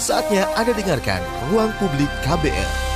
Saatnya Anda dengarkan Ruang Publik KBR.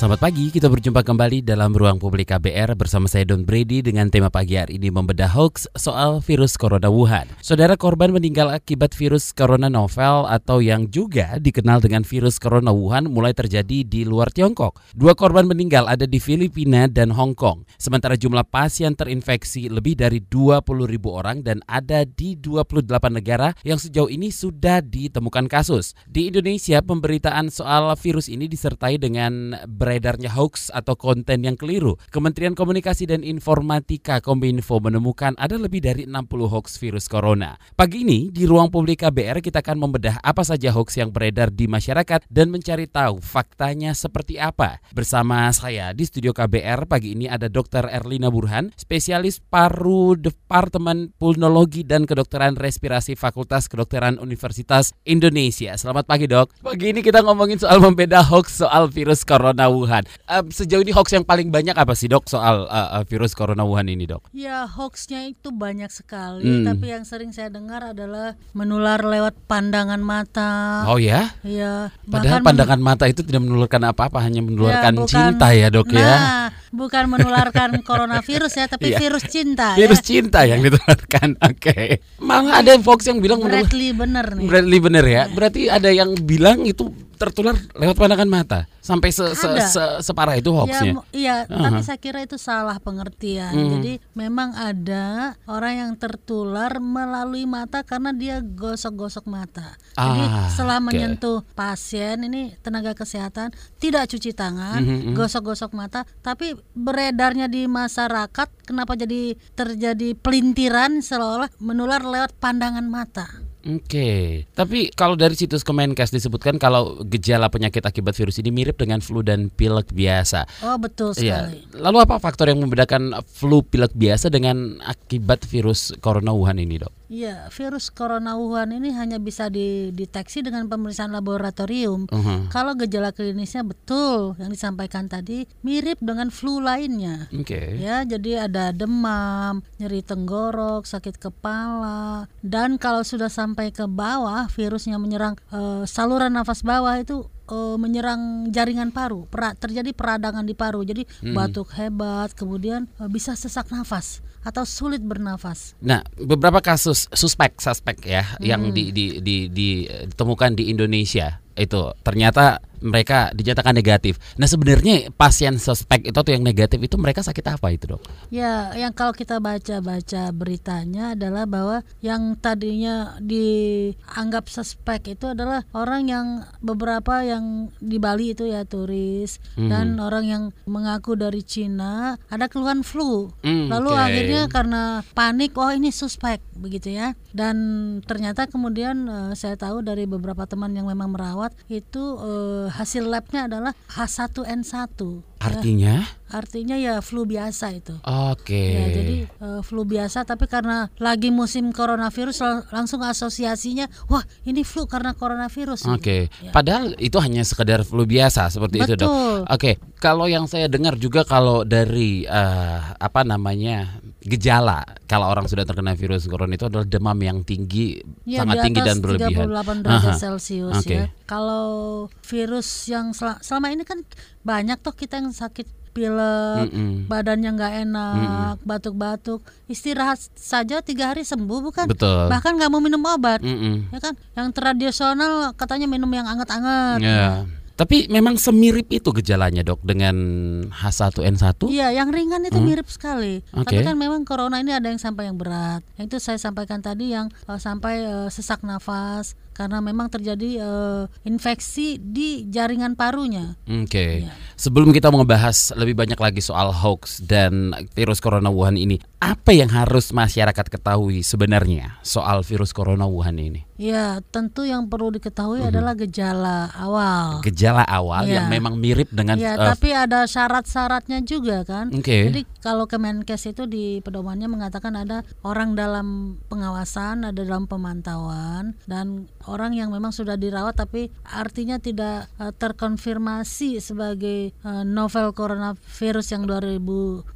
Selamat pagi, kita berjumpa kembali dalam Ruang Publik KBR bersama saya Don Brady dengan tema pagi hari ini membedah hoax soal virus corona Wuhan. Saudara korban meninggal akibat virus corona novel atau yang juga dikenal dengan virus corona Wuhan mulai terjadi di luar Tiongkok. Dua korban meninggal ada di Filipina dan Hong Kong. Sementara jumlah pasien terinfeksi lebih dari 20 ribu orang dan ada di 28 negara yang sejauh ini sudah ditemukan kasus. Di Indonesia, pemberitaan soal virus ini disertai dengan beredarnya hoax atau konten yang keliru. Kementerian Komunikasi dan Informatika Kominfo menemukan ada lebih dari 60 hoax virus corona. Pagi ini di ruang publik KBR kita akan membedah apa saja hoax yang beredar di masyarakat dan mencari tahu faktanya seperti apa. Bersama saya di studio KBR pagi ini ada Dr. Erlina Burhan, spesialis paru Departemen Pulmonologi dan Kedokteran Respirasi Fakultas Kedokteran Universitas Indonesia. Selamat pagi dok. Pagi ini kita ngomongin soal membeda hoax soal virus corona Wuhan. Uh, sejauh ini hoax yang paling banyak apa sih dok soal uh, uh, virus corona Wuhan ini dok? Ya hoaxnya itu banyak sekali, hmm. tapi yang sering saya dengar adalah menular lewat pandangan mata. Oh ya? Iya. Padahal pandangan mata itu tidak menularkan apa-apa, hanya menularkan ya, bukan, cinta ya dok nah, ya. bukan menularkan coronavirus ya, tapi yeah. virus cinta. Virus ya. cinta yang ditularkan. Oke. Okay. Malah ada hoax yang bilang Bradley bener nih. Bradley bener ya. Berarti ada yang bilang itu tertular lewat pandangan mata sampai se, se, se, separah itu hoaxnya. Ya, iya, uh -huh. tapi saya kira itu salah pengertian. Hmm. Jadi memang ada orang yang tertular melalui mata karena dia gosok-gosok mata. Ah, Jadi setelah okay. menyentuh pasien ini tenaga kesehatan tidak cuci tangan, hmm, hmm, gosok-gosok mata, tapi beredarnya di masyarakat kenapa jadi terjadi pelintiran seolah-olah menular lewat pandangan mata. Oke, okay. tapi kalau dari situs Kemenkes disebutkan kalau gejala penyakit akibat virus ini mirip dengan flu dan pilek biasa. Oh betul iya. sekali. Ya. Lalu apa faktor yang membedakan flu pilek biasa dengan akibat virus corona Wuhan ini, dok? Iya, virus corona Wuhan ini hanya bisa dideteksi dengan pemeriksaan laboratorium. Uh -huh. Kalau gejala klinisnya betul yang disampaikan tadi mirip dengan flu lainnya. Oke. Okay. Ya, jadi ada demam, nyeri tenggorok, sakit kepala, dan kalau sudah sampai ke bawah virusnya menyerang uh, saluran nafas bawah itu uh, menyerang jaringan paru, pra, terjadi peradangan di paru. Jadi hmm. batuk hebat, kemudian uh, bisa sesak nafas atau sulit bernafas. Nah, beberapa kasus suspek suspek ya hmm. yang di, di, di, di, ditemukan di Indonesia itu ternyata mereka dinyatakan negatif. Nah sebenarnya pasien suspek itu atau yang negatif itu mereka sakit apa itu dok? Ya, yang kalau kita baca-baca beritanya adalah bahwa yang tadinya dianggap suspek itu adalah orang yang beberapa yang di Bali itu ya turis mm -hmm. dan orang yang mengaku dari Cina ada keluhan flu. Mm, Lalu okay. akhirnya karena panik, oh ini suspek begitu ya. Dan ternyata kemudian uh, saya tahu dari beberapa teman yang memang merawat itu uh, hasil labnya adalah H1N1. Artinya? Ya. Artinya ya flu biasa itu. Oke. Okay. Ya, jadi uh, flu biasa tapi karena lagi musim coronavirus lang langsung asosiasinya wah ini flu karena coronavirus. Oke. Okay. Ya. Padahal itu hanya sekedar flu biasa seperti Betul. itu, Dok. Oke. Okay. Kalau yang saya dengar juga kalau dari uh, apa namanya? gejala kalau orang sudah terkena virus corona itu adalah demam yang tinggi, ya, sangat tinggi dan berlebihan. 38 derajat Celcius okay. ya. Kalau virus yang sel selama ini kan banyak toh kita yang sakit pilek, mm -mm. badannya nggak enak, batuk-batuk, istirahat saja tiga hari sembuh bukan? Betul. Bahkan nggak mau minum obat, mm -mm. ya kan? Yang tradisional katanya minum yang anget-anget. Yeah. Tapi memang semirip itu gejalanya dok dengan H1N1? Iya, yang ringan itu hmm. mirip sekali. Okay. Tapi kan memang corona ini ada yang sampai yang berat. Yang itu saya sampaikan tadi yang uh, sampai uh, sesak nafas, karena memang terjadi uh, infeksi di jaringan parunya. Oke. Okay. Ya. Sebelum kita membahas lebih banyak lagi soal hoax dan virus corona Wuhan ini, apa yang harus masyarakat ketahui sebenarnya soal virus corona Wuhan ini? Ya, tentu yang perlu diketahui mm -hmm. adalah gejala awal. Gejala awal ya. yang memang mirip dengan Ya, uh, tapi ada syarat-syaratnya juga kan. Oke. Okay. Jadi kalau Kemenkes itu di pedomannya mengatakan ada orang dalam pengawasan, ada dalam pemantauan dan orang yang memang sudah dirawat tapi artinya tidak uh, terkonfirmasi sebagai uh, novel coronavirus yang 2019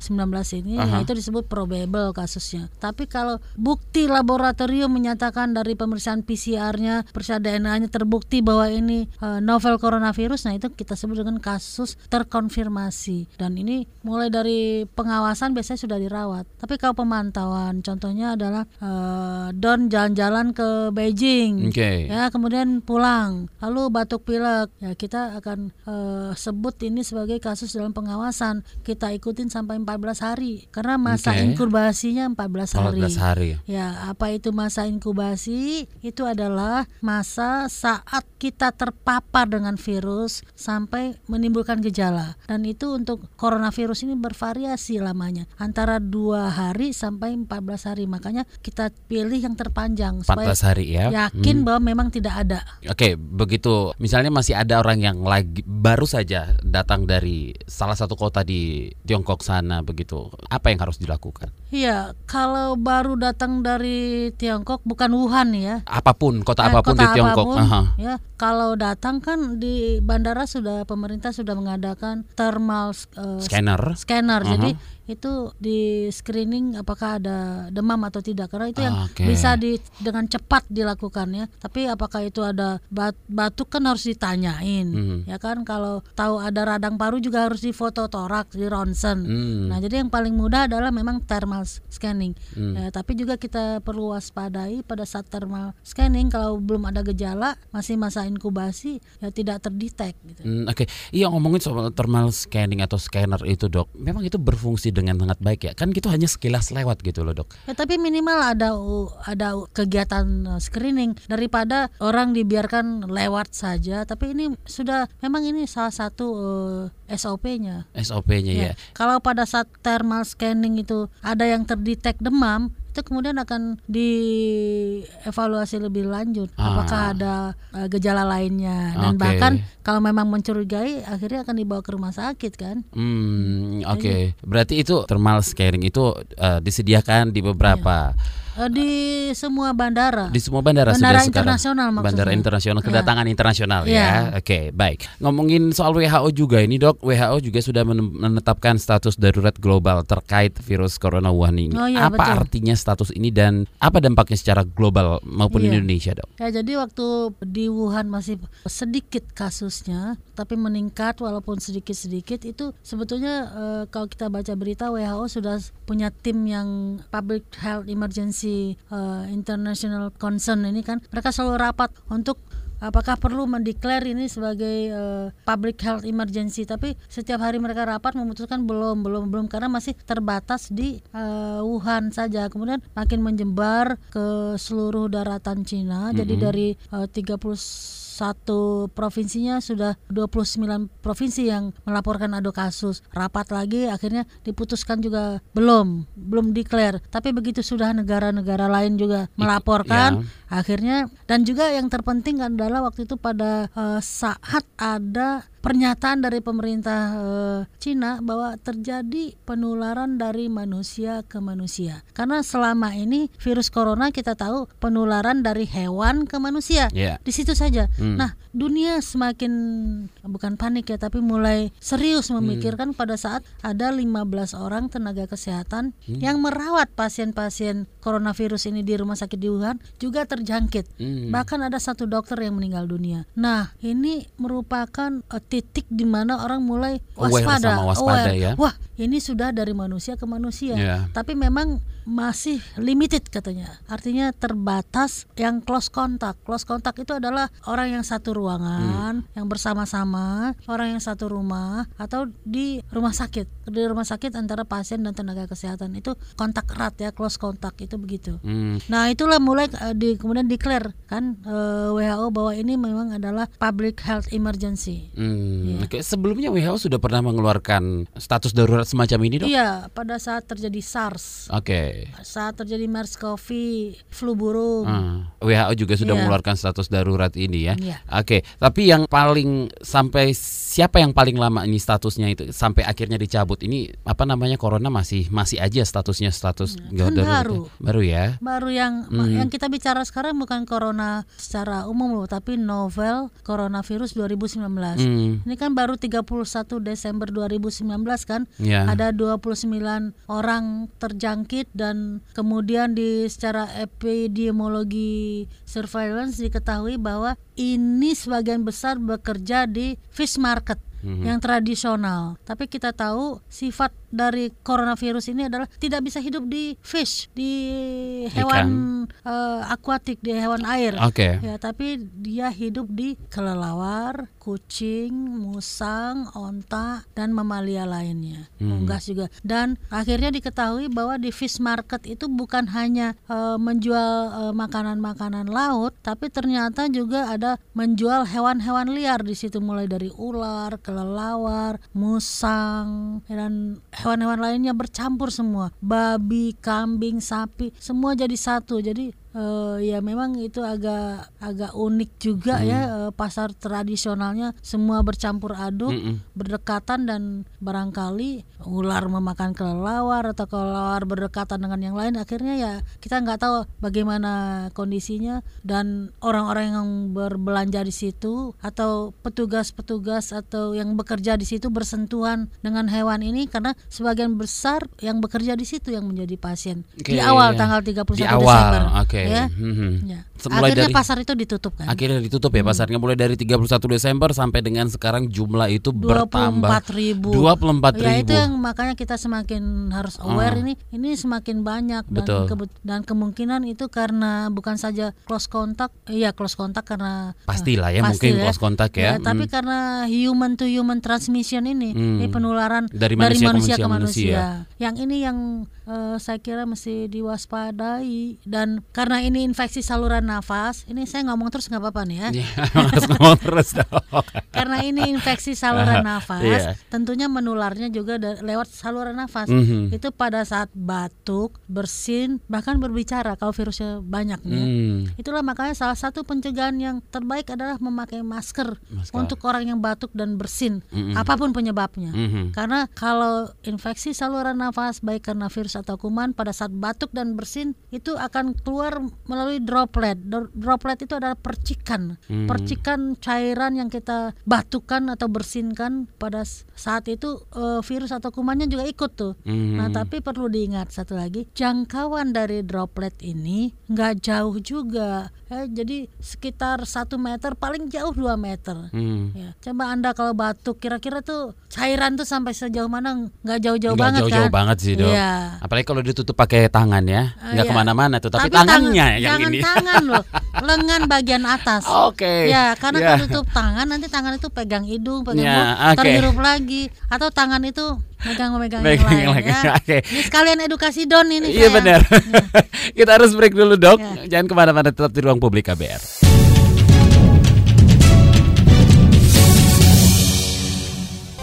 ini Aha. ya itu disebut probable kasusnya. Tapi kalau bukti laboratorium menyatakan dari pemeriksaan PCR-nya, pemeriksaan DNA-nya terbukti bahwa ini uh, novel coronavirus, nah itu kita sebut dengan kasus terkonfirmasi. Dan ini mulai dari pengawasan biasanya sudah dirawat. Tapi kalau pemantauan, contohnya adalah uh, Don jalan-jalan ke Beijing, Oke. ya kemudian pulang, lalu batuk pilek, ya kita akan uh, sebut ini sebagai kasus dalam pengawasan. Kita ikutin sampai 14 hari karena masa Oke. inkubasinya 14 hari. 14 hari. Ya, apa itu masa inkubasi? Itu adalah masa saat kita terpapar dengan virus sampai menimbulkan gejala. Dan itu untuk coronavirus ini bervariasi lamanya, antara dua hari sampai 14 hari. Makanya kita pilih yang terpanjang 14 supaya hari ya. yakin Hmm. bahwa memang tidak ada. Oke, begitu. Misalnya masih ada orang yang lagi baru saja datang dari salah satu kota di Tiongkok sana begitu. Apa yang harus dilakukan? Iya, kalau baru datang dari Tiongkok bukan Wuhan ya. Apa pun kota Eh, apa pun kota di Tiongkok. apa pun, Aha. ya kalau datang kan di bandara sudah pemerintah sudah mengadakan thermal eh, Scanner. scanner Aha. jadi itu di screening apakah ada demam atau tidak karena itu yang Oke. bisa di dengan cepat dilakukan ya tapi apakah itu ada bat- batuk kan harus ditanyain Hmm. ya kan kalau tahu ada radang paru juga harus difoto toraks di ronsen Hmm. nah jadi yang paling mudah adalah memang thermal scanning Hmm. Ya, tapi juga kita perlu waspadai pada saat thermal scanning kalau belum ada gejala masih masa inkubasi ya tidak terdetek gitu. Hmm, Oke, iya ngomongin soal thermal scanning atau scanner itu dok, memang itu berfungsi dengan sangat baik ya. Kan gitu hanya sekilas lewat gitu loh dok. Ya tapi minimal ada ada kegiatan uh, screening daripada orang dibiarkan lewat saja. Tapi ini sudah memang ini salah satu uh, SOP-nya. SOP-nya ya. Ya. Kalau pada saat thermal scanning itu ada yang terdetek demam, itu kemudian akan dievaluasi lebih lanjut Ah. apakah ada uh, gejala lainnya dan Oke. bahkan kalau memang mencurigai akhirnya akan dibawa ke rumah sakit kan. Hmm, oke. Berarti itu thermal scanning itu eh, disediakan di beberapa Uh, di semua bandara. di semua bandara, Bandara sudah sekarang. internasional maksudnya. Bandara internasional, Ya. kedatangan internasional ya. Ya. Oke, baik. Ngomongin soal WHO juga ini, Dok. WHO juga sudah men- menetapkan status darurat global terkait virus corona Wuhan ini. Oh, iya, apa betul. artinya status ini dan apa dampaknya secara global maupun Iya. Indonesia, Dok? Ya jadi waktu di Wuhan masih sedikit kasusnya, tapi meningkat walaupun sedikit-sedikit itu sebetulnya e, kalau kita baca berita WHO sudah punya tim yang public health emergency e, international concern ini kan mereka selalu rapat untuk apakah perlu mendeklar ini sebagai uh, public health emergency tapi setiap hari mereka rapat memutuskan belum belum belum karena masih terbatas di uh, Wuhan saja kemudian makin menjembar ke seluruh daratan Cina mm -hmm. jadi mm-hmm. dari uh, 30 satu provinsinya sudah 29 provinsi yang melaporkan ada kasus. Rapat lagi akhirnya diputuskan juga belum, belum declare. Tapi begitu sudah negara-negara lain juga melaporkan, ya. akhirnya dan juga yang terpenting adalah waktu itu pada uh, saat ada pernyataan dari pemerintah eh, Cina bahwa terjadi penularan dari manusia ke manusia karena selama ini virus corona kita tahu penularan dari hewan ke manusia Ya. di situ saja. Hmm. Nah, dunia semakin bukan panik ya, tapi mulai serius memikirkan pada saat ada 15 orang tenaga kesehatan yang merawat pasien-pasien coronavirus ini di rumah sakit di Wuhan juga terjangkit. Hmm. Bahkan ada satu dokter yang meninggal dunia. Nah, ini merupakan eh, titik di mana orang mulai Aware waspada, sama waspada aware. ya. Wah, ini sudah dari manusia ke manusia. Ya. Tapi memang masih limited katanya. Artinya terbatas yang close contact. Close contact itu adalah orang yang satu ruangan, yang bersama-sama, orang yang satu rumah atau di rumah sakit. Di rumah sakit antara pasien dan tenaga kesehatan itu kontak erat ya, close contact itu begitu. Hmm. Nah itulah mulai eh, di kemudian declare kan eh, WHO bahwa ini memang adalah public health emergency. Hmm, Iya. Oke, sebelumnya WHO sudah pernah mengeluarkan status darurat semacam ini, dok? Iya pada saat terjadi SARS. Oke. saat terjadi MERS-CoV, flu burung. Ah, WHO juga sudah Iya. mengeluarkan status darurat ini ya. Iya. Oke, tapi yang paling sampai siapa yang paling lama ini statusnya itu sampai akhirnya dicabut ini apa namanya corona masih masih aja statusnya status Kan darurat ya? baru. baru ya. Baru yang Hmm. yang kita bicara sekarang bukan corona secara umum loh, tapi novel coronavirus 2019. Hmm, Ini kan baru 31 Desember 2019 kan. ya. Ada 29 orang terjangkit dan kemudian di secara epidemiologi surveillance diketahui bahwa ini sebagian besar bekerja di fish market Mhm. yang tradisional. Tapi kita tahu sifat dari coronavirus ini adalah tidak bisa hidup di fish, di hewan eh, akuatik, di hewan air. Oke. Ya, tapi dia hidup di kelelawar, kucing, musang, onta, dan mamalia lainnya. Hmm. Unggas juga. Dan akhirnya diketahui bahwa di fish market itu bukan hanya eh, menjual eh, makanan-makanan laut, tapi ternyata juga ada menjual hewan-hewan liar di situ mulai dari ular, kelelawar, musang, dan hewan-hewan lainnya bercampur semua. Babi, kambing, sapi, semua jadi satu. Jadi eh, ya memang itu agak agak unik juga ya eh, pasar tradisionalnya semua bercampur aduk Mm-mm. berdekatan dan barangkali ular memakan kelelawar atau kelelawar berdekatan dengan yang lain akhirnya ya kita nggak tahu bagaimana kondisinya dan orang-orang yang berbelanja di situ atau petugas-petugas atau yang bekerja di situ bersentuhan dengan hewan ini karena sebagian besar yang bekerja di situ yang menjadi pasien di Oke, awal iya. tanggal 31 Di Desember awal, oke. Ya. Mhm. Ya. Mulai Akhirnya dari- pasar itu ditutup kan. Akhirnya ditutup ya pasarnya mulai dari 31 Desember sampai dengan sekarang jumlah itu 24 bertambah ribu 24 Ya itu ribu. yang makanya kita semakin harus aware ini ini semakin banyak dan Betul. kebet- dan kemungkinan itu karena bukan saja close contact iya close contact karena Pastilah ya, pasti mungkin close contact ya. tapi Hmm. karena human to human transmission ini Hmm. ini penularan Dari manusia ke manusia, manusia, ke manusia. manusia. Yang ini yang eh, saya kira mesti diwaspadai dan karena ini infeksi saluran nafas, ini saya ngomong terus nggak apa-apa nih ya. Ya, harus ngomong terus dong. Karena ini infeksi saluran nafas, Iya. tentunya menularnya juga lewat saluran nafas. Mhm. Itu pada saat batuk, bersin, bahkan berbicara kalau virusnya banyak nih. Hmm. Itulah makanya salah satu pencegahan yang terbaik adalah memakai masker, Masker. untuk orang yang batuk dan bersin, Mm-mm. apa pun penyebabnya. Mhm. Karena kalau infeksi saluran nafas baik karena virus atau kuman pada saat batuk dan bersin itu akan keluar melalui droplet. Dro- Droplet itu adalah percikan, Hmm. percikan cairan yang kita batukan atau bersinkan pada saat itu eh, virus atau kumannya juga ikut tuh. Mhm. Nah tapi perlu diingat satu lagi jangkauan dari droplet ini nggak jauh juga. Eh, jadi sekitar satu meter paling jauh 2 meter. Hmm. Ya, coba anda kalau batuk kira-kira tuh cairan tuh sampai sejauh mana nggak jauh-jauh banget jauh-jauh kan? banget sih dok. Iya. Apalagi kalau ditutup pakai tangan ya, Ah, nggak iya. ke mana-mana tuh. Tapi, tangan- tangannya yang jangan ini. tangan loh, lengan bagian atas. Oke. Ya, karena Ya. kalau tutup tangan nanti tangan itu pegang hidung, pegang Ya, mulut, oke. terhirup lagi, atau tangan itu megang-megang yang lain ya. oke. Ini sekalian edukasi Don ini. Iya benar. Kita harus break dulu dok. Ya. Jangan ke mana-mana tetap di ruang publik KBR.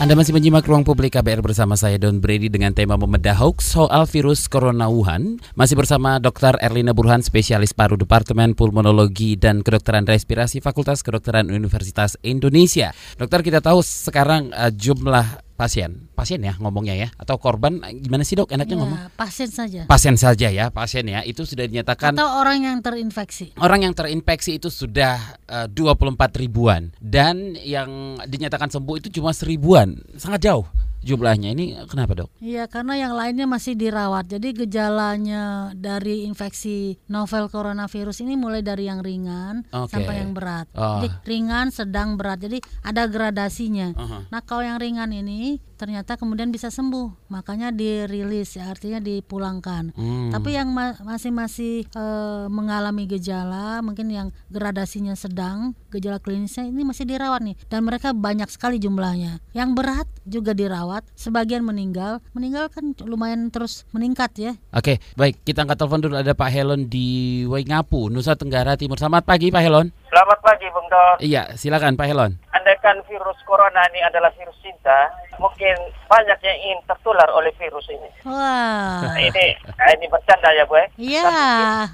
Anda masih menyimak ruang publik KBR bersama saya Don Brady dengan tema membedah hoax soal virus corona Wuhan. Masih bersama Dr. Erlina Burhan, spesialis paru Departemen Pulmonologi dan Kedokteran Respirasi Fakultas Kedokteran Universitas Indonesia. Dokter, kita tahu sekarang eh, jumlah pasien, pasien ya ngomongnya ya, atau korban gimana sih dok? Enaknya Ya, ngomong? pasien saja. Pasien saja ya, pasien ya, itu sudah dinyatakan Atau orang yang terinfeksi. Orang yang terinfeksi itu sudah eh, 24 ribuan dan yang dinyatakan sembuh itu cuma seribuan, sangat jauh jumlahnya. Ini kenapa dok? Iya, karena yang lainnya masih dirawat. Jadi gejalanya dari infeksi novel coronavirus ini mulai dari yang ringan Oke. sampai yang berat. Oh. Jadi ringan, sedang, berat. Jadi ada gradasinya. Aha. Nah, kalau yang ringan ini ternyata kemudian bisa sembuh, makanya dirilis ya, artinya dipulangkan. Hmm. Tapi yang ma- masih masih eh, mengalami gejala, mungkin yang gradasinya sedang, gejala klinisnya ini masih dirawat nih, dan mereka banyak sekali jumlahnya. Yang berat juga dirawat, sebagian meninggal, meninggal kan lumayan terus meningkat ya. Oke, baik kita angkat telepon dulu ada Pak Helon di Waingapu, Nusa Tenggara Timur. Selamat pagi Pak Helon. Selamat pagi, Bung Don. Iya, silakan Pak Helon. Andaikan virus corona ini adalah virus cinta, mungkin banyak yang ingin tertular oleh virus ini. Wah. Nah, ini nah, ini bercanda ya, Bu. eh. Iya.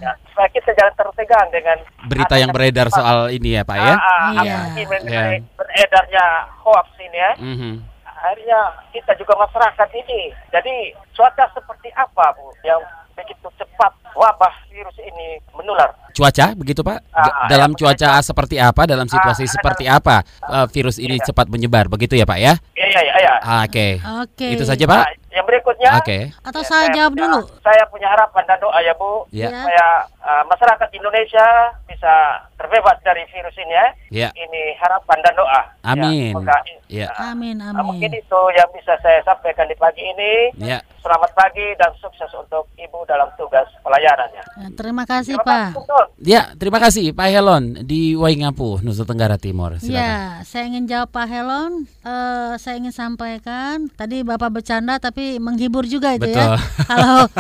Ya, supaya kita jangan tertegang dengan Berita yang beredar soal ini ya Pak ya. Ah, ah, Iya. mengenai Iya. beredarnya hoax ini ya. Mhm. Akhirnya kita juga masyarakat ini. Jadi cuaca seperti apa, Bu, yang begitu cepat wabah virus ini menular? Cuaca begitu Pak? Ah, ah, dalam ya, cuaca seperti apa, dalam situasi Ah, seperti apa uh, virus ini Iya. cepat menyebar begitu ya Pak ya? Iya, iya, iya. iya. Ah, Oke. Oke. Itu saja Nah, Pak. Yang berikutnya. Oke. Atau ya, saya jawab punya- dulu. Saya punya harapan dan doa ya, Bu. Ya. Ya. Supaya uh, masyarakat Indonesia bisa terbebas dari virus ini ya. Ya. Ini harapan dan doa. Amin. Ya, semoga, Ya. uh, Amin, uh, mungkin amin. itu yang bisa saya sampaikan di pagi ini. Ya. Selamat pagi dan sukses untuk Ibu dalam tugas pelayanannya. Ya, terima kasih, Terima Pak. kasih, Don. Ya, terima kasih Pak Helon di Waingapu, Nusa Tenggara Timur. Silakan. Ya, saya ingin jawab Pak Helon. Eh, saya ingin sampaikan tadi Bapak bercanda tapi menghibur juga itu Betul. ya. Kalau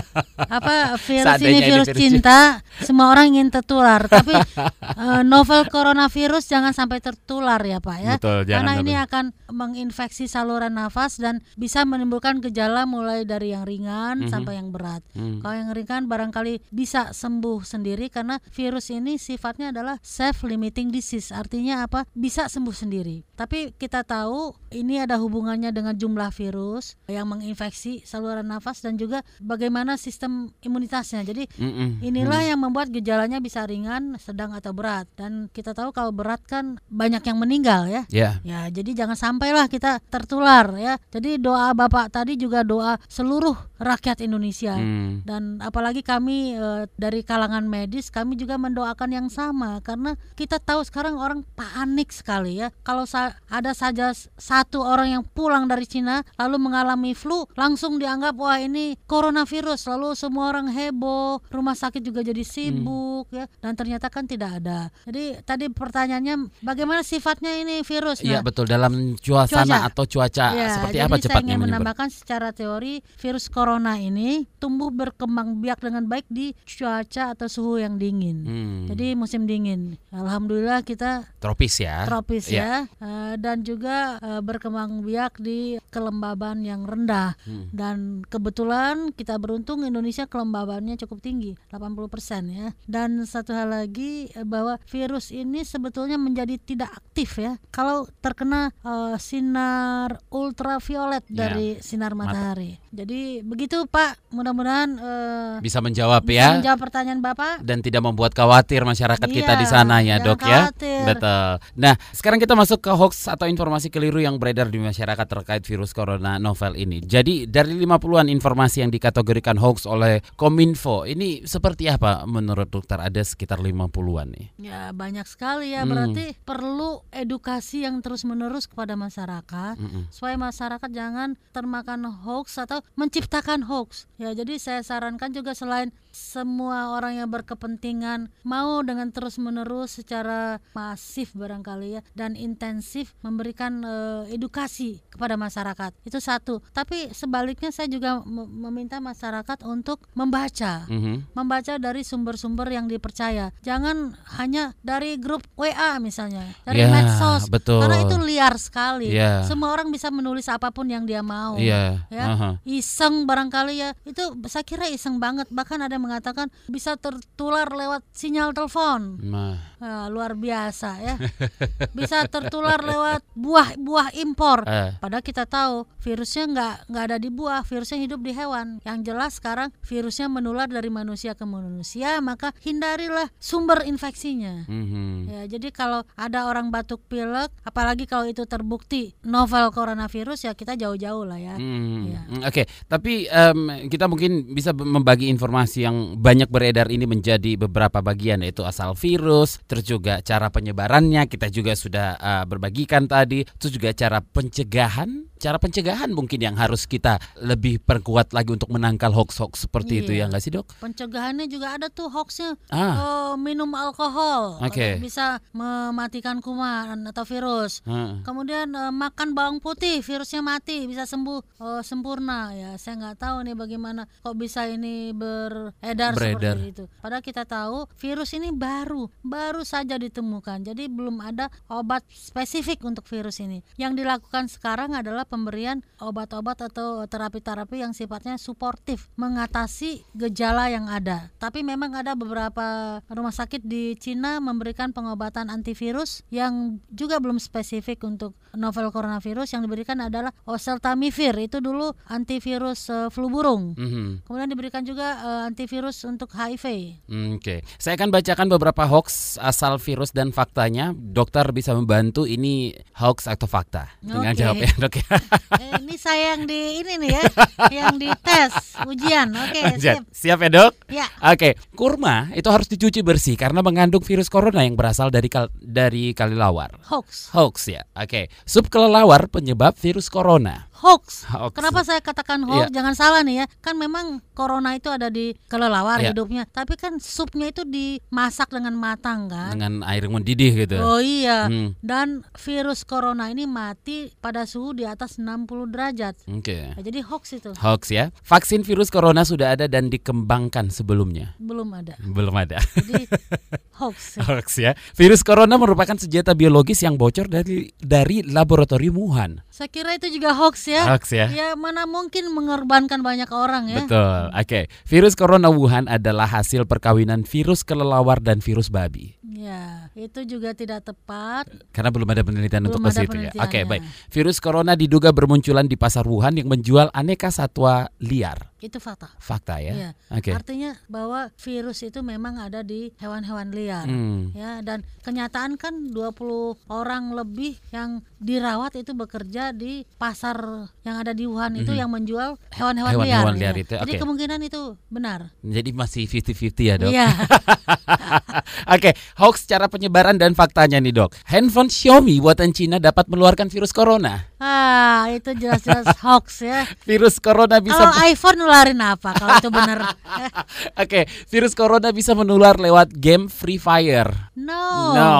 apa virus Seandainya ini virus virus cinta, semua orang ingin tertular. Tapi eh, novel coronavirus jangan sampai tertular ya Pak ya. Betul, jangan Karena sampai. ini akan menginfeksi saluran nafas dan bisa menimbulkan gejala mulai dari yang ringan sampai yang berat. Hmm. Kalau yang ringan barangkali bisa sembuh sendiri karena virus ini sifatnya adalah self limiting disease. Artinya apa? Bisa sembuh sendiri. Tapi kita tahu ini ada hubungannya dengan jumlah virus yang menginfeksi saluran nafas dan juga bagaimana sistem imunitasnya. Jadi Mm-mm. Inilah yang membuat gejalanya bisa ringan, sedang atau berat. Dan kita tahu kalau berat kan banyak yang meninggal ya. Ya. Ya, jadi jangan sampailah kita tertular ya. Jadi doa Bapak tadi juga doa seluruh rakyat Indonesia. Hmm. Dan apalagi kami eh, dari kalangan medis kami juga mendoakan yang sama karena kita tahu sekarang orang panik sekali ya. Kalau sa- ada saja satu orang yang pulang dari Cina lalu mengalami flu langsung dianggap wah ini coronavirus lalu semua orang heboh, rumah sakit juga jadi sibuk ya dan ternyata kan tidak ada. Jadi tadi pertanyaannya bagaimana sifatnya ini virus? Iya Nah, betul dalam Cuaca. atau cuaca Ya, seperti apa saya cepatnya ingin menyebar? menambahkan secara teori virus corona ini tumbuh berkembang biak dengan baik di cuaca atau suhu yang dingin. Hmm. Jadi musim dingin. Alhamdulillah kita Tropis ya. tropis Iya. ya Eh, dan juga eh, berkembang biak di kelembaban yang rendah. Hmm. Dan kebetulan kita beruntung Indonesia kelembabannya cukup tinggi, 80% ya. Dan satu hal lagi eh, bahwa virus ini sebetulnya menjadi tidak aktif ya kalau terkena sinar ultraviolet Ya. dari sinar Mata. matahari. Jadi begitu Pak, mudah-mudahan eh, Bisa menjawab bisa ya. menjawab pertanyaan Bapak. dan tidak membuat khawatir masyarakat kita Iya, di sana ya dok ya khawatir. betul nah sekarang kita masuk ke hoax atau informasi keliru yang beredar di masyarakat terkait virus corona novel ini jadi dari 50-an informasi yang dikategorikan hoax oleh Kominfo ini seperti apa menurut dokter ada sekitar 50-an nih Ya banyak sekali ya Hmm. berarti perlu edukasi yang terus-menerus kepada masyarakat Mm-mm. supaya masyarakat jangan termakan hoax atau menciptakan hoax. Ya jadi saya sarankan juga selain semua orang yang berkepentingan mau dengan terus-menerus secara masif barangkali ya dan intensif memberikan eh, edukasi kepada masyarakat. Itu satu. Tapi sebaliknya saya juga mem- meminta masyarakat untuk membaca Mhm. membaca dari sumber-sumber yang dipercaya. Jangan hanya dari grup WA misalnya, dari Ya, medsos. betul. Karena itu liar sekali. Ya. Semua orang bisa menulis apa pun yang dia mau. Iya Ya, aha. iseng barangkali ya. Itu saya kira iseng banget. Bahkan ada yang mengatakan bisa tertular lewat sinyal telepon. Nah, Nah, luar biasa ya. bisa tertular lewat buah-buah impor. eh, Padahal kita tahu virusnya nggak nggak ada di buah, virusnya hidup di hewan. Yang jelas sekarang virusnya menular dari manusia ke manusia, maka hindarilah sumber infeksinya. mhm. Ya, jadi kalau ada orang batuk pilek, apalagi kalau itu terbukti novel coronavirus ya kita jauh-jauh lah ya. Hmm, Iya. hmm, Oke, tapi em, kita mungkin bisa membagi informasi yang banyak beredar ini menjadi beberapa bagian yaitu asal virus, terus juga cara penyebarannya kita juga sudah eh, berbagikan tadi, terus juga cara pencegahan cara pencegahan mungkin yang harus kita lebih perkuat lagi untuk menangkal hoax-hoax seperti itu Iya. ya nggak sih dok? Pencegahannya juga ada tuh hoaxnya. Ah. Oh, minum alkohol Oke. bisa mematikan kuman atau virus. Heeh. Kemudian eh, makan bawang putih, virusnya mati, bisa sembuh eh, sempurna. Ya, saya nggak tahu nih bagaimana kok bisa ini beredar, Beredar. seperti itu. Padahal kita tahu virus ini baru, baru saja ditemukan. Jadi belum ada obat spesifik untuk virus ini. Yang dilakukan sekarang adalah pemberian obat-obat atau terapi-terapi yang sifatnya suportif, mengatasi gejala yang ada. Tapi memang ada beberapa rumah sakit di Cina memberikan pengobatan antivirus yang juga belum spesifik untuk novel coronavirus yang diberikan adalah oseltamivir itu dulu antivirus eh, flu burung. Mhm. Kemudian diberikan juga eh, antivirus untuk HIV. Hmm, Oke, saya akan bacakan beberapa hoax asal virus dan faktanya. Dokter bisa membantu ini hoax atau fakta. Dengan Oke. jawab ya dok ya. Eh, ini saya yang di ini nih ya, yang di tes ujian. Oke, Lanjut. siap. Siap ya dok? Ya. Oke, kurma itu harus dicuci bersih karena mengandung virus corona yang berasal dari kal- dari kelelawar. Hoax. Hoax ya. Oke, sup kelelawar penyebab virus corona. Hoax. Hoax. Kenapa saya katakan hoax? Iya. Jangan salah nih ya. Kan memang corona itu ada di kelelawar Iya. hidupnya, tapi kan supnya itu dimasak dengan matang kan? Dengan air mendidih gitu. Oh iya. Hmm. Dan virus corona ini mati pada suhu di atas 60 derajat. Oke. Ya, jadi hoax itu Hoax ya. Vaksin virus corona sudah ada dan dikembangkan sebelumnya. belum ada. Belum ada. Jadi hoax. Hoax ya. Virus corona merupakan senjata biologis yang bocor dari dari laboratorium Wuhan. Saya kira itu juga hoax ya. Hoax ya. Ya mana mungkin mengorbankan banyak orang ya. Betul. Oke. Virus corona Wuhan adalah hasil perkawinan virus kelelawar dan virus babi. Ya, itu juga tidak tepat. Karena belum ada penelitian Belum untuk ke situ ya. Oke, penelitiannya. baik. Virus corona diduga bermunculan di pasar Wuhan yang menjual aneka satwa liar. Itu fakta. Fakta ya. Iya. Oke. Artinya bahwa virus itu memang ada di hewan-hewan liar. Hmm. Ya, dan kenyataan kan 20 orang lebih yang dirawat itu bekerja di pasar yang ada di Wuhan itu yang menjual hewan-hewan liar. Mhm. Hewan-hewan ya. liar itu, Jadi kemungkinan itu benar. Jadi masih 50-50 ya, Dok. Iya. Oke, hoax cara penyebaran dan faktanya nih, Dok. Handphone Xiaomi buatan Cina dapat menularkan virus corona. ah, itu jelas-jelas hoax ya. Virus corona bisa Kalau iPhone nularin apa kalau itu benar? Oke, virus corona bisa menular lewat game Free Fire. no. No,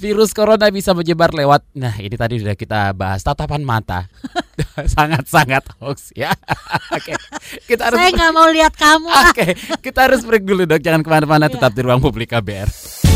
virus corona bisa menyebar lewat. Nah, ini tadi sudah kita bahas tatapan mata. Sangat-sangat hoax ya. Oke, kita harus. Saya nggak mau lihat kamu. Oke, kita harus break dulu dok. Jangan ke mana-mana, Iya. tetap di ruang publik KBR.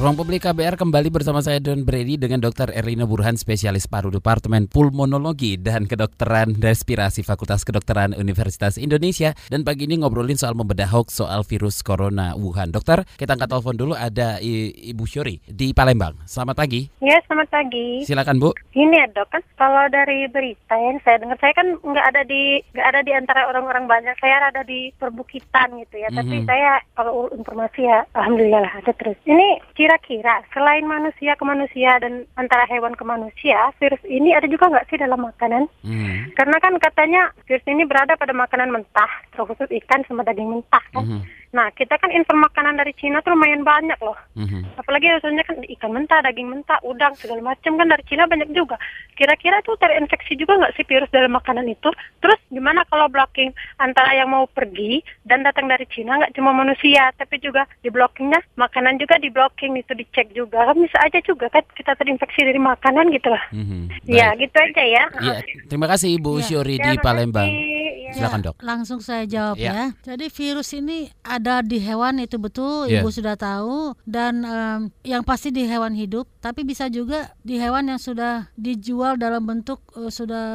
Ruang Publik KBR kembali bersama saya Don Brady dengan Dr. Erlina Burhan, spesialis paru Departemen Pulmonologi dan Kedokteran Respirasi Fakultas Kedokteran Universitas Indonesia. Dan pagi ini ngobrolin soal membedah hoax soal virus corona Wuhan. Dokter, kita angkat telepon dulu ada I- Ibu Syuri di Palembang. Selamat pagi. Ya, selamat pagi. Silakan Bu. Ini ya dok kan, kalau dari berita yang saya dengar, saya kan nggak ada di nggak ada di antara orang-orang banyak. Saya ada di perbukitan gitu ya. Tapi Mhm. saya kalau informasi ya, alhamdulillah lah ada terus. Ini kira-kira selain manusia ke manusia dan antara hewan ke manusia, virus ini ada juga nggak sih dalam makanan? Hmm. Karena kan katanya virus ini berada pada makanan mentah, terkhusus ikan sama daging mentah kan. Mhm. Nah, kita kan info makanan dari Cina tuh lumayan banyak loh. Mhm. Apalagi rasanya kan ikan mentah, daging mentah, udang segala macam kan dari Cina banyak juga. Kira-kira tuh terinfeksi juga nggak sih virus dalam makanan itu? Terus gimana kalau blocking antara yang mau pergi dan datang dari Cina nggak cuma manusia, tapi juga di blockingnya makanan juga di blocking itu dicek juga. Kan bisa aja juga kan kita terinfeksi dari makanan gitu lah. Mhm. Ya gitu aja ya. Iya, terima kasih Ibu Iya. Syuri Ya, di. Palembang. Ya. Silakan dok. Langsung saya jawab Ya. ya. Jadi virus ini ada di hewan itu betul, Ya. ibu sudah tahu. Dan em, yang pasti di hewan hidup, tapi bisa juga di hewan yang sudah dijual dalam bentuk eh, sudah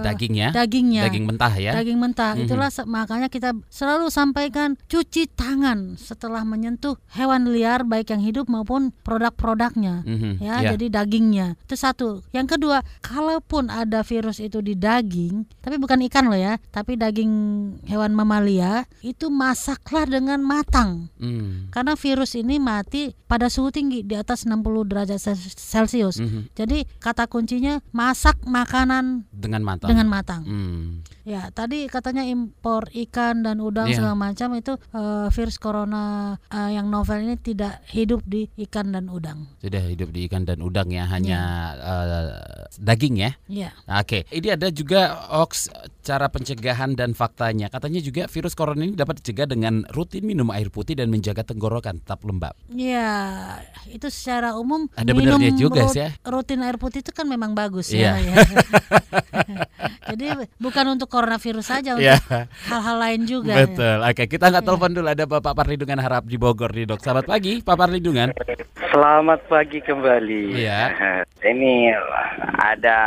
dagingnya, dagingnya. daging mentah ya. Daging mentah. Mhm. Itulah makanya kita selalu sampaikan cuci tangan setelah menyentuh hewan liar baik yang hidup maupun produk-produknya. Mhm, Ya, ya. jadi dagingnya. Itu satu. Yang kedua, kalaupun ada virus itu di daging, tapi bukan ikan loh ya, tapi daging hewan mamalia, itu masaklah dengan matang. Hmm. Karena virus ini mati pada suhu tinggi di atas 60 derajat Cel- Celcius. Mhm. Jadi kata kuncinya masak makanan Dengan matang. dengan matang. Hmm. Ya, tadi katanya impor ikan dan udang Iya. segala macam itu eh, virus corona eh, yang novel ini tidak hidup di ikan dan udang. Sudah hidup di ikan dan udang ya, hanya eh, daging ya. Ya. Oke, ini ada juga hoax cara pencegahan dan faktanya. Katanya juga virus corona ini dapat dicegah dengan rutin minum air putih dan menjaga tenggorokan tetap lembab. Ya, itu secara umum Ada minum benarnya juga sih ya. rutin air putih itu kan memang bagus Iya. ya. ya. Jadi bukan untuk coronavirus saja, untuk Iya. hal-hal lain juga. ya. Betul. Oke, kita nggak telepon dulu ada Bapak Parlindungan Harap di Bogor nih, Dok. Selamat pagi, Pak Parlindungan. Selamat pagi kembali. Iya. Ini ada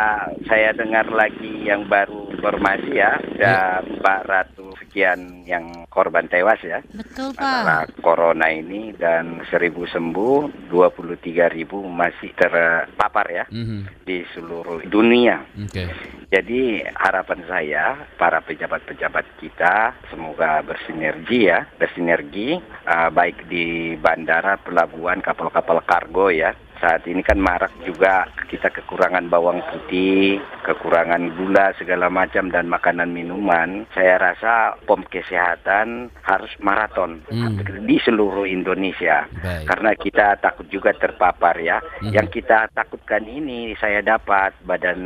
saya dengar lagi yang baru informasi ya, ada 400 sekian yang korban tewas ya. Betul, Pak. Masalah corona ini dan 1000 sembuh, 23.000 masih terpapar ya Mhm. di seluruh dunia. Oke. Jadi harapan saya para pejabat-pejabat kita semoga bersinergi ya, bersinergi uh, baik di bandara, pelabuhan, kapal-kapal kargo ya. Saat ini kan marak juga kita kekurangan bawang putih, kekurangan gula segala macam dan makanan minuman. Saya rasa pom kesehatan harus maraton Hmm. di seluruh Indonesia Baik. karena kita takut juga terpapar ya. Mhm. Yang kita takutkan ini saya dapat Badan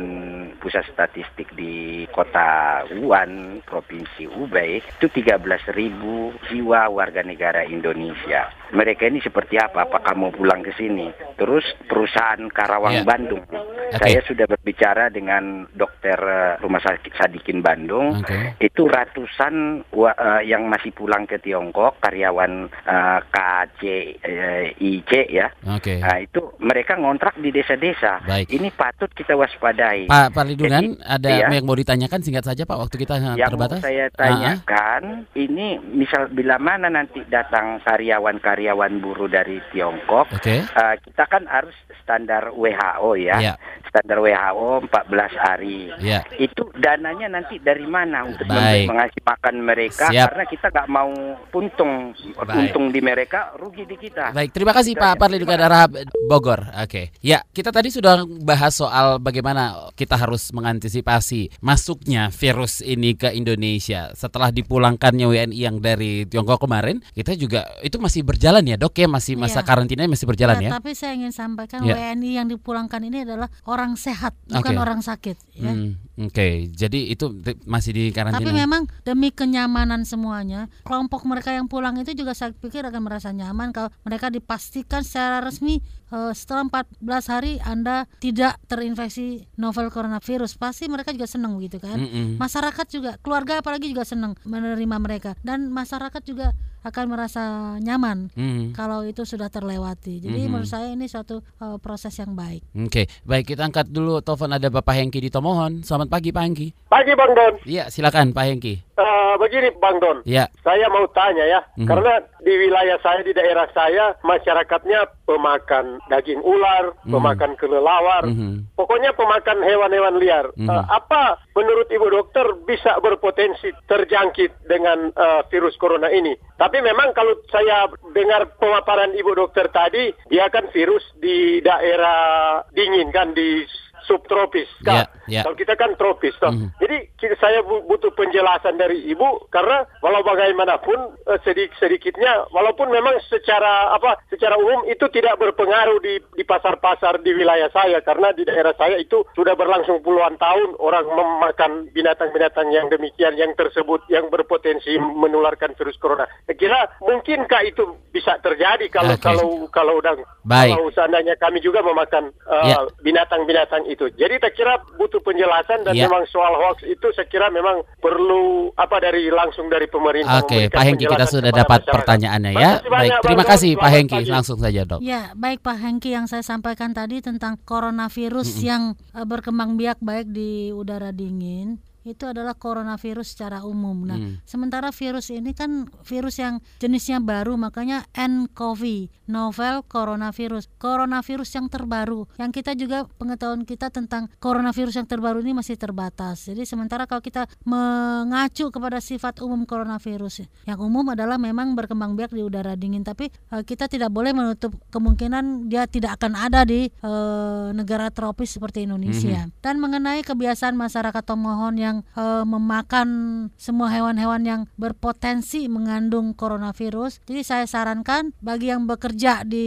Pusat Statistik di Kota Wuhan, Provinsi Hubei itu 13.000 jiwa warga negara Indonesia. Mereka ini seperti apa? Apakah mau pulang ke sini? Terus perusahaan Karawang Ya. Bandung. Saya sudah berbicara dengan dokter eh, Rumah Sakit Sadikin Bandung Oke. itu ratusan eh, yang masih pulang ke Tiongkok karyawan eh, KCIC ya Oke. Nah, itu mereka ngontrak di desa-desa ini patut kita waspadai Pak Parlindungan, ada iya. yang mau ditanyakan singkat saja Pak, waktu kita yang terbatas. mau saya Ah, tanyakan ini misal bila mana nanti datang karyawan-karyawan buruh dari Tiongkok Oke. eh, kita kan harus standar WHO ya Iya. Standar WHO 14 hari Ya. itu dananya nanti dari mana untuk Baik. mengasih makan mereka Siap. karena kita nggak mau untung Baik. untung di mereka rugi di kita Baik, terima kasih Pak Parlindungan Harap Bogor. Oke. Ya, kita tadi sudah bahas soal bagaimana kita harus mengantisipasi masuknya virus ini ke Indonesia. Setelah dipulangkannya WNI yang dari Tiongkok kemarin, kita juga itu masih berjalan ya, Dok ya, masih masa Iya. karantinanya masih berjalan ya. tapi saya ingin sampaikan Ya. WNI yang dipulangkan ini adalah orang sehat, bukan Oke. orang sakit. Ya. Hmm, Oke, jadi itu masih di karantina. Tapi memang demi kenyamanan semuanya, kelompok mereka yang pulang itu juga saya pikir akan merasa nyaman kalau mereka dipastikan secara resmi eh, setelah 14 hari Anda tidak terinfeksi novel coronavirus. Pasti mereka juga senang begitu kan. Mm-mm. Masyarakat juga, keluarga apalagi juga senang menerima mereka dan masyarakat juga akan merasa nyaman Hmm. kalau itu sudah terlewati. Jadi Mhm. menurut saya ini suatu eh, proses yang baik. Oke, baik kita angkat dulu telepon ada Bapak Hengki di Tomohon. Selamat pagi Pak Hengki. Pagi Bang Don, Iya, silakan Pak Hengki. Eh, begini Bang Don, Ya. saya mau tanya ya, Mhm. karena di wilayah saya di daerah saya masyarakatnya pemakan daging ular, Mhm. pemakan kelelawar, Mhm. pokoknya pemakan hewan-hewan liar. Mhm. Eh, apa menurut ibu dokter bisa berpotensi terjangkit dengan eh, virus corona ini? Tapi memang kalau saya dengar pemaparan ibu dokter tadi, dia kan virus di daerah dingin kan di subtropis kan. Ya, ya. Kalau kita kan tropis toh. Mhm. Jadi kita- saya bu- butuh penjelasan dari ibu karena walau bagaimanapun eh, sedik sedikitnya walaupun memang secara apa secara umum itu tidak berpengaruh di di pasar-pasar di wilayah saya karena di daerah saya itu sudah berlangsung puluhan tahun orang memakan binatang-binatang yang demikian yang tersebut yang berpotensi menularkan virus corona. Saya kira mungkinkah itu bisa terjadi kalau Oke. kalau kalau udah Baik. kalau seandainya kami juga memakan eh, Ya. binatang-binatang itu. Jadi saya kira butuh penjelasan dan Ya. memang soal hoax itu saya kira memang perlu apa dari langsung dari pemerintah. Oke, Pak Hengki kita sudah dapat masyarakat. pertanyaannya ya. Makasih Baik, banyak, terima Bang kasih. Pak Hengki. pagi. Langsung saja, Dok. Ya, baik Pak Hengki yang saya sampaikan tadi tentang coronavirus yang eh, berkembang biak baik di udara dingin itu adalah coronavirus secara umum. Nah, Hmm. sementara virus ini kan virus yang jenisnya baru, makanya nCoV, novel coronavirus, coronavirus yang terbaru. Yang kita juga pengetahuan kita tentang coronavirus yang terbaru ini masih terbatas. Jadi sementara kalau kita mengacu kepada sifat umum coronavirus, yang umum adalah memang berkembang biak di udara dingin, tapi eh, kita tidak boleh menutup kemungkinan dia tidak akan ada di eh, negara tropis seperti Indonesia. Dan mengenai kebiasaan masyarakat Tomohon yang yang eh, memakan semua hewan-hewan yang berpotensi mengandung coronavirus. Jadi saya sarankan bagi yang bekerja di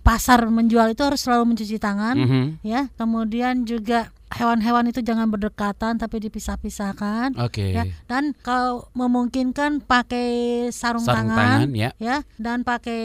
pasar menjual itu harus selalu mencuci tangan Mhm. ya. Kemudian juga hewan-hewan itu jangan berdekatan tapi dipisah-pisahkan Oke. ya. Dan kalau memungkinkan pakai sarung, Sarung tangan, tangan, ya. dan pakai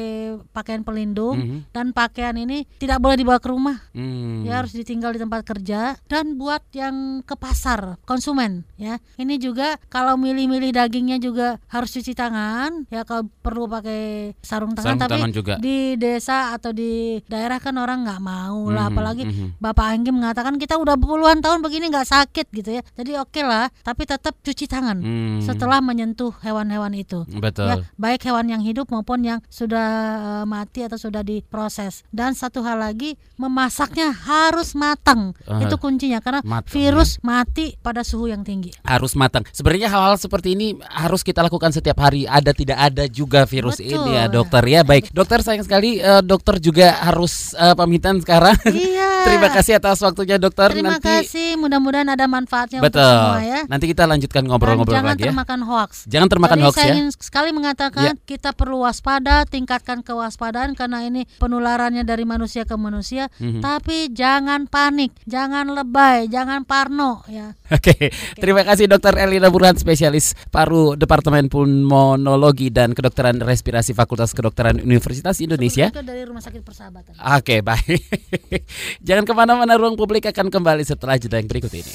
pakaian pelindung Mhm. dan pakaian ini tidak boleh dibawa ke rumah Hmm. ya harus ditinggal di tempat kerja dan buat yang ke pasar konsumen ya ini juga kalau milih-milih dagingnya juga harus cuci tangan ya kalau perlu pakai sarung tangan Sarung tapi tangan juga. di desa atau di daerah kan orang nggak mau lah Mhm, apalagi mhm. Bapak Anggi mengatakan kita udah puluhan tahun begini nggak sakit gitu ya jadi oke lah tapi tetap cuci tangan Hmm. setelah menyentuh hewan-hewan itu Betul. ya baik hewan yang hidup maupun yang sudah eh, mati atau sudah diproses dan satu hal lagi memasaknya harus matang Ah, itu kuncinya karena matang, virus mati pada suhu yang tinggi harus matang. Sebenarnya hal-hal seperti ini harus kita lakukan setiap hari. Ada tidak ada juga virus Betul. ini ya, dokter ya. Baik, dokter sayang sekali eh, dokter juga harus eh, pamitan sekarang. iya Terima kasih atas waktunya dokter. terima Nanti kasih mudah-mudahan ada manfaatnya untuk betul. semua ya Nanti kita lanjutkan ngobrol-ngobrol jangan lagi ya. termakan hoax Jangan termakan Tadi hoax saya ya. ingin sekali mengatakan kita perlu waspada, tingkatkan kewaspadaan karena ini penularannya dari manusia ke manusia. Mhm. Tapi jangan panik, jangan lebay, jangan parno ya. Oke, terima kasih Dokter Elina Burhan, spesialis paru Departemen Pulmonologi dan Kedokteran Respirasi Fakultas Kedokteran Universitas Indonesia. Dari Rumah Sakit Persahabatan. Oke, baik. Jangan ke mana-mana, ruang publik akan kembali setelah jeda yang berikut ini.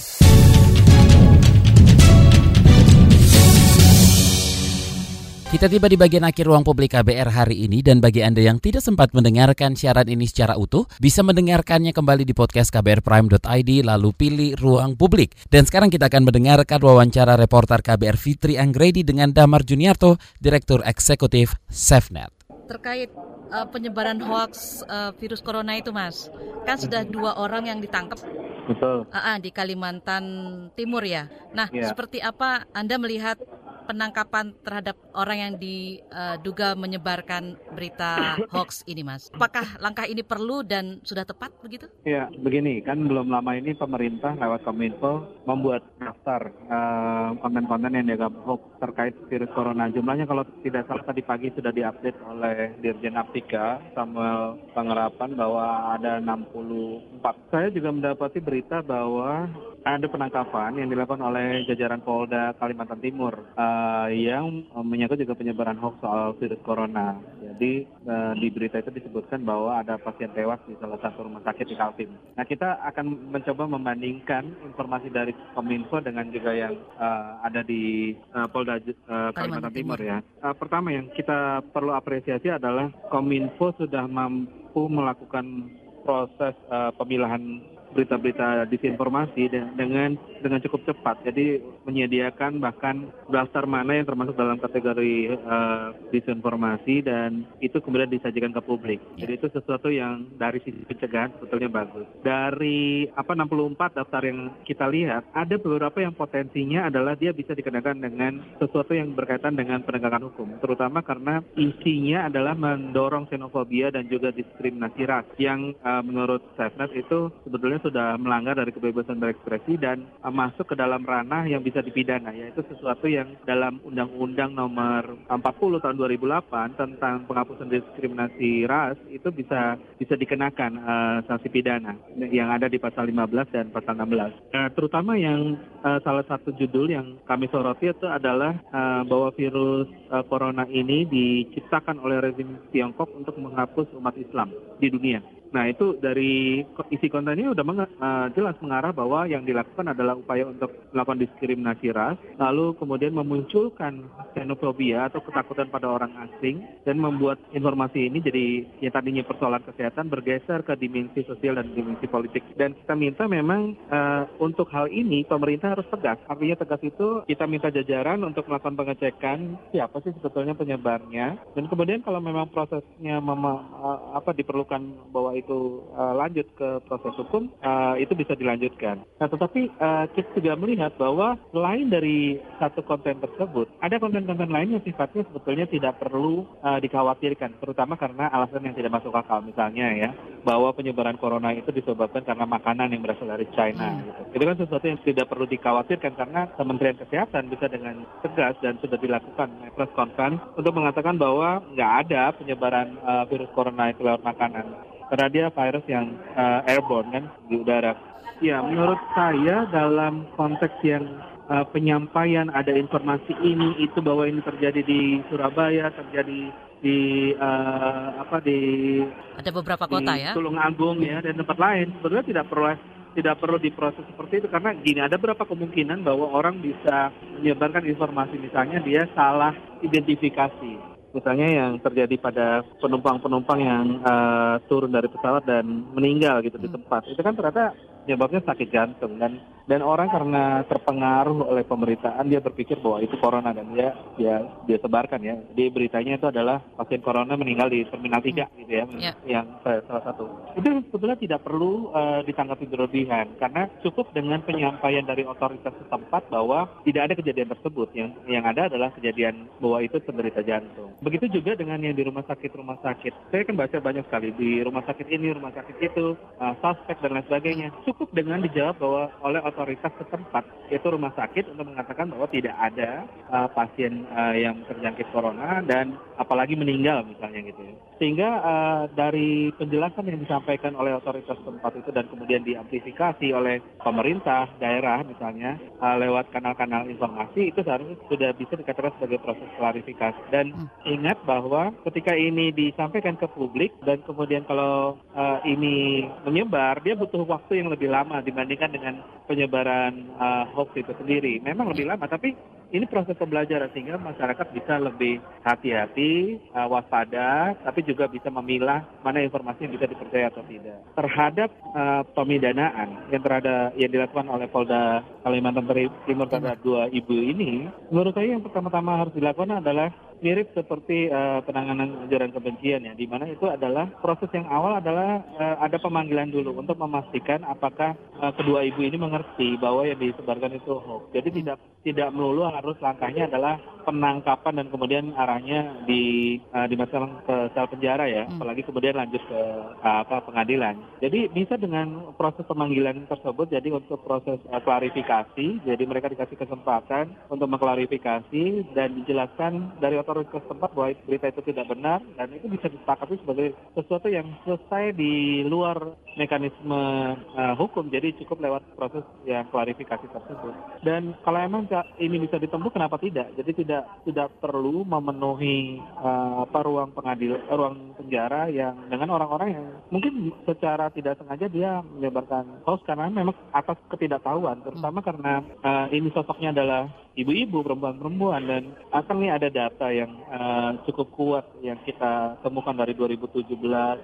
Kita tiba di bagian akhir ruang publik KBR hari ini dan bagi Anda yang tidak sempat mendengarkan siaran ini secara utuh, bisa mendengarkannya kembali di podcast kbrprime.id lalu pilih ruang publik. Dan sekarang kita akan mendengarkan wawancara reporter KBR Fitri Anggredi dengan Damar Juniarto, Direktur Eksekutif SafeNet. Terkait uh, penyebaran hoax uh, virus corona itu, Mas. Kan sudah dua orang yang ditangkap Betul. uh, uh, di Kalimantan Timur ya. Nah, Iya. seperti apa Anda melihat penangkapan terhadap orang yang diduga menyebarkan berita hoax ini, Mas? Apakah langkah ini perlu dan sudah tepat begitu? Ya, begini kan belum lama ini pemerintah lewat Kominfo membuat daftar eh, konten-konten yang dianggap hoax terkait virus corona. Jumlahnya kalau tidak salah tadi pagi sudah diupdate oleh Dirjen Aptika Samuel Pangerapan bahwa ada 64. Saya juga mendapati berita bahwa ada penangkapan yang dilakukan oleh jajaran Polda Kalimantan Timur eh, yang menyangkut juga penyebaran hoax soal virus corona. Jadi eh, di berita itu disebutkan bahwa ada pasien tewas di salah satu rumah sakit di Kaltim. Nah kita akan mencoba membandingkan informasi dari Kominfo dengan juga yang eh, ada di eh, Polda eh, Kalimantan Timur ya. Eh, pertama yang kita perlu apresiasi adalah Kominfo sudah mampu melakukan proses eh, pemilahan berita-berita disinformasi de- dengan dengan cukup cepat. Jadi menyediakan bahkan daftar mana yang termasuk dalam kategori eh, disinformasi dan itu kemudian disajikan ke publik. Jadi itu sesuatu yang dari sisi pencegahan sebetulnya bagus. Dari apa 64 daftar yang kita lihat, ada beberapa yang potensinya adalah dia bisa dikenakan dengan sesuatu yang berkaitan dengan penegakan hukum, terutama karena isinya adalah mendorong xenofobia dan juga diskriminasi ras yang eh, menurut SafeNet itu sebetulnya sudah melanggar dari kebebasan berekspresi dan eh, masuk ke dalam ranah yang bisa dipidana yaitu sesuatu yang dalam Undang-Undang Nomor 40 tahun 2008 tentang penghapusan diskriminasi ras itu bisa bisa dikenakan eh, sanksi pidana yang ada di pasal 15 dan pasal 16. Eh, terutama yang eh, salah satu judul yang kami soroti itu adalah eh, bahwa virus eh, corona ini diciptakan oleh rezim Tiongkok untuk menghapus umat Islam di dunia. Nah itu dari isi kontennya udah menge- eh, jelas mengarah bahwa yang dilakukan adalah upaya untuk melakukan diskriminasi ras, lalu kemudian memunculkan xenofobia atau ketakutan pada orang asing dan membuat informasi ini jadi yang tadinya persoalan kesehatan bergeser ke dimensi sosial dan dimensi politik. Dan kita minta memang eh, untuk hal ini pemerintah harus tegas. Artinya tegas itu kita minta jajaran untuk melakukan pengecekan siapa sih sebetulnya penyebarnya dan kemudian kalau memang prosesnya mema- eh, apa diperlukan bahwa itu uh, lanjut ke proses hukum, uh, itu bisa dilanjutkan. Nah, tetapi uh, kita juga melihat bahwa selain dari satu konten tersebut, ada konten-konten lain yang sifatnya sebetulnya tidak perlu uh, dikhawatirkan, terutama karena alasan yang tidak masuk akal. Misalnya ya, bahwa penyebaran corona itu disebabkan karena makanan yang berasal dari China. Hmm. Gitu. Itu kan sesuatu yang tidak perlu dikhawatirkan karena Kementerian Kesehatan bisa dengan tegas dan sudah dilakukan press conference untuk mengatakan bahwa nggak ada penyebaran uh, virus corona itu lewat makanan. Karena dia virus yang uh, airborne kan di udara. Ya, menurut saya dalam konteks yang uh, penyampaian ada informasi ini itu bahwa ini terjadi di Surabaya, terjadi di uh, apa di ada beberapa kota di ya? Tulung Agung ya dan tempat lain. Sebenarnya tidak perlu tidak perlu diproses seperti itu karena gini ada berapa kemungkinan bahwa orang bisa menyebarkan informasi. Misalnya dia salah identifikasi misalnya yang terjadi pada penumpang-penumpang yang uh, turun dari pesawat dan meninggal gitu hmm. di tempat itu kan ternyata penyebabnya sakit jantung dan dan orang karena terpengaruh oleh pemberitaan dia berpikir bahwa itu corona dan dia dia dia sebarkan ya. Di beritanya itu adalah pasien corona meninggal di terminal 3 hmm. gitu ya, yeah. yang salah satu. Itu sebetulnya tidak perlu uh, ditanggapi berlebihan karena cukup dengan penyampaian dari otoritas setempat bahwa tidak ada kejadian tersebut. Yang yang ada adalah kejadian bahwa itu penderita jantung. Begitu juga dengan yang di rumah sakit rumah sakit. Saya kan baca banyak sekali di rumah sakit ini, rumah sakit itu, uh, suspek dan lain sebagainya cukup dengan dijawab bahwa oleh otoritas setempat yaitu rumah sakit untuk mengatakan bahwa tidak ada uh, pasien uh, yang terjangkit corona dan apalagi meninggal misalnya gitu ya. Sehingga uh, dari penjelasan yang disampaikan oleh otoritas setempat itu dan kemudian diamplifikasi oleh pemerintah daerah misalnya uh, lewat kanal-kanal informasi itu seharusnya sudah bisa dikatakan sebagai proses klarifikasi dan hmm. ingat bahwa ketika ini disampaikan ke publik dan kemudian kalau uh, ini menyebar dia butuh waktu yang lebih lebih lama dibandingkan dengan penyebaran uh, hoax itu sendiri. Memang lebih lama, tapi ini proses pembelajaran sehingga masyarakat bisa lebih hati-hati, uh, waspada, tapi juga bisa memilah mana informasi yang bisa dipercaya atau tidak. Terhadap uh, pemidanaan yang terhadap yang dilakukan oleh Polda Kalimantan Timur terhadap dua ibu ini, menurut saya yang pertama-tama harus dilakukan adalah mirip seperti uh, penanganan ujaran kebencian ya, di mana itu adalah proses yang awal adalah uh, ada pemanggilan dulu untuk memastikan apakah uh, kedua ibu ini mengerti bahwa yang disebarkan itu hoax. Jadi tidak tidak melulu harus langkahnya adalah penangkapan dan kemudian arahnya di uh, dimasukkan ke sel penjara ya, hmm. apalagi kemudian lanjut ke uh, apa pengadilan. Jadi bisa dengan proses pemanggilan tersebut jadi untuk proses uh, klarifikasi, jadi mereka dikasih kesempatan untuk mengklarifikasi dan dijelaskan dari otoritas otoritas tempat bahwa berita itu tidak benar dan itu bisa disepakati sebagai sesuatu yang selesai di luar mekanisme uh, hukum. Jadi cukup lewat proses yang klarifikasi tersebut. Dan kalau emang ini bisa ditempuh kenapa tidak? Jadi tidak tidak perlu memenuhi uh, apa ruang pengadil ruang penjara yang dengan orang-orang yang mungkin secara tidak sengaja dia menyebarkan hoax karena memang atas ketidaktahuan terutama karena uh, ini sosoknya adalah ibu-ibu, perempuan-perempuan. Dan akan nih ada data yang uh, cukup kuat yang kita temukan dari 2017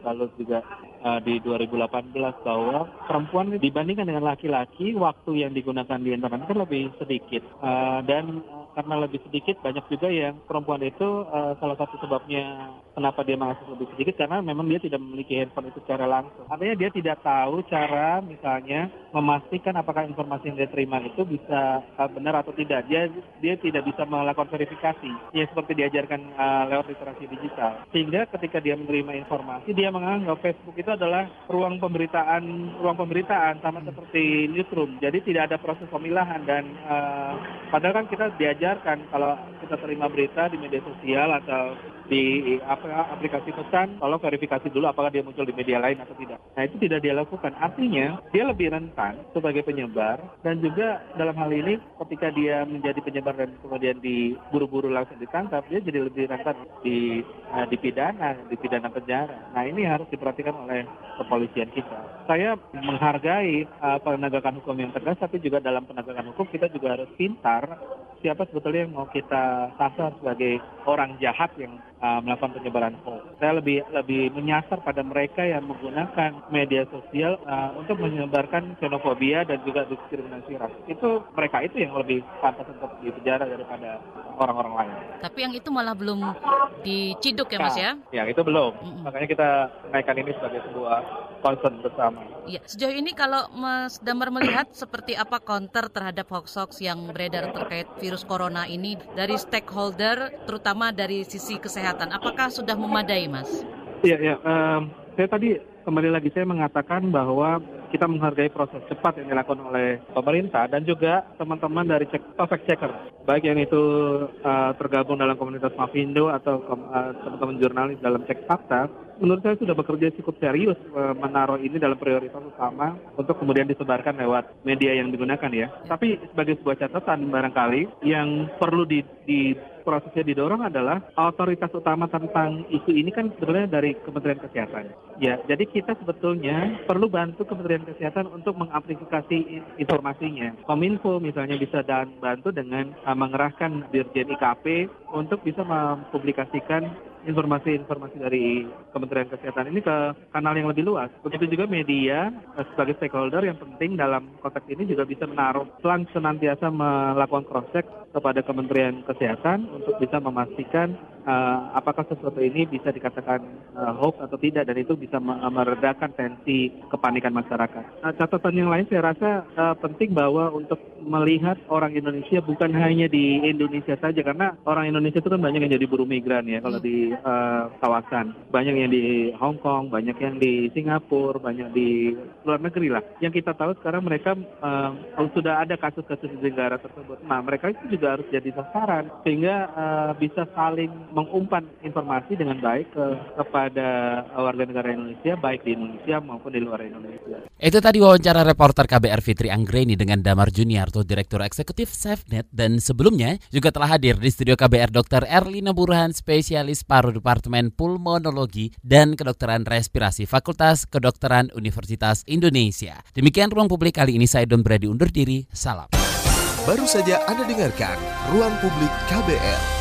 lalu juga uh, di 2018 bahwa perempuan dibandingkan dengan laki-laki waktu yang digunakan di internet kan lebih sedikit. Uh, dan karena lebih sedikit banyak juga yang perempuan itu uh, salah satu sebabnya kenapa dia mengakses lebih sedikit karena memang dia tidak memiliki handphone itu secara langsung. Artinya dia tidak tahu cara misalnya memastikan apakah informasi yang dia terima itu bisa uh, benar atau tidak. Dia dia tidak bisa melakukan verifikasi yang seperti diajarkan uh, lewat literasi digital. Sehingga ketika dia menerima informasi dia menganggap Facebook itu adalah ruang pemberitaan ruang pemberitaan sama seperti newsroom. Jadi tidak ada proses pemilahan dan uh, padahal kan kita diajar diajarkan kalau kita terima berita di media sosial atau di aplikasi pesan, tolong verifikasi dulu apakah dia muncul di media lain atau tidak. Nah itu tidak dia lakukan. Artinya dia lebih rentan sebagai penyebar dan juga dalam hal ini ketika dia menjadi penyebar dan kemudian diburu-buru langsung ditangkap, dia jadi lebih rentan di uh, dipidana, dipidana penjara. Nah ini harus diperhatikan oleh kepolisian kita. Saya menghargai uh, penegakan hukum yang tegas, tapi juga dalam penegakan hukum kita juga harus pintar siapa sebetulnya yang mau kita sasar sebagai orang jahat yang uh, melakukan penyebaran hoax. Saya lebih lebih menyasar pada mereka yang menggunakan media sosial uh, untuk menyebarkan xenofobia dan juga diskriminasi ras. Itu mereka itu yang lebih pantas untuk dipenjara daripada orang-orang lain. Tapi yang itu malah belum diciduk ya Mas ya? Ya, itu belum. Mm-mm. Makanya kita naikkan ini sebagai sebuah concern bersama. Iya, sejauh ini kalau Mas Damar melihat seperti apa counter terhadap hoax-hoax yang beredar terkait virus corona ini dari stakeholder, terutama dari sisi kesehatan, apakah sudah memadai, Mas? Iya, ya. Um, saya tadi kembali lagi saya mengatakan bahwa kita menghargai proses cepat yang dilakukan oleh pemerintah dan juga teman-teman dari cek, fact checker, baik yang itu uh, tergabung dalam komunitas Mavindo atau uh, teman-teman jurnalis dalam cek fakta, menurut saya sudah bekerja cukup serius uh, menaruh ini dalam prioritas utama untuk kemudian disebarkan lewat media yang digunakan ya. Tapi sebagai sebuah catatan barangkali yang perlu di, di prosesnya didorong adalah otoritas utama tentang isu ini kan sebenarnya dari Kementerian Kesehatan. Ya, jadi kita sebetulnya perlu bantu Kementerian Kesehatan untuk mengamplifikasi informasinya. Kominfo misalnya bisa dan bantu dengan uh, mengerahkan Dirjen IKP untuk bisa mempublikasikan informasi-informasi dari Kementerian Kesehatan ini ke kanal yang lebih luas. Begitu juga media eh, sebagai stakeholder yang penting dalam konteks ini juga bisa menaruh pelan senantiasa melakukan cross check kepada Kementerian Kesehatan untuk bisa memastikan uh, apakah sesuatu ini bisa dikatakan uh, hoax atau tidak dan itu bisa meredakan tensi kepanikan masyarakat. Nah, catatan yang lain saya rasa uh, penting bahwa untuk melihat orang Indonesia bukan hanya di Indonesia saja karena orang Indonesia itu kan banyak yang jadi buruh migran ya kalau di uh, kawasan. Banyak yang di Hong Kong, banyak yang di Singapura, banyak di luar negeri lah. Yang kita tahu sekarang mereka uh, sudah ada kasus-kasus di negara tersebut. Nah, mereka itu juga harus jadi sasaran sehingga uh, bisa saling mengumpan informasi dengan baik ke, kepada warga negara Indonesia baik di Indonesia maupun di luar Indonesia. Itu tadi wawancara reporter KBR Fitri Anggreni dengan Damar Juniarto, Direktur Eksekutif SafeNet dan sebelumnya juga telah hadir di studio KBR Dr. Erlina Burhan, spesialis paru Departemen Pulmonologi dan Kedokteran Respirasi Fakultas Kedokteran Universitas Indonesia. Demikian ruang publik kali ini saya Don Brady undur diri. Salam. Baru saja Anda dengarkan Ruang Publik KBR.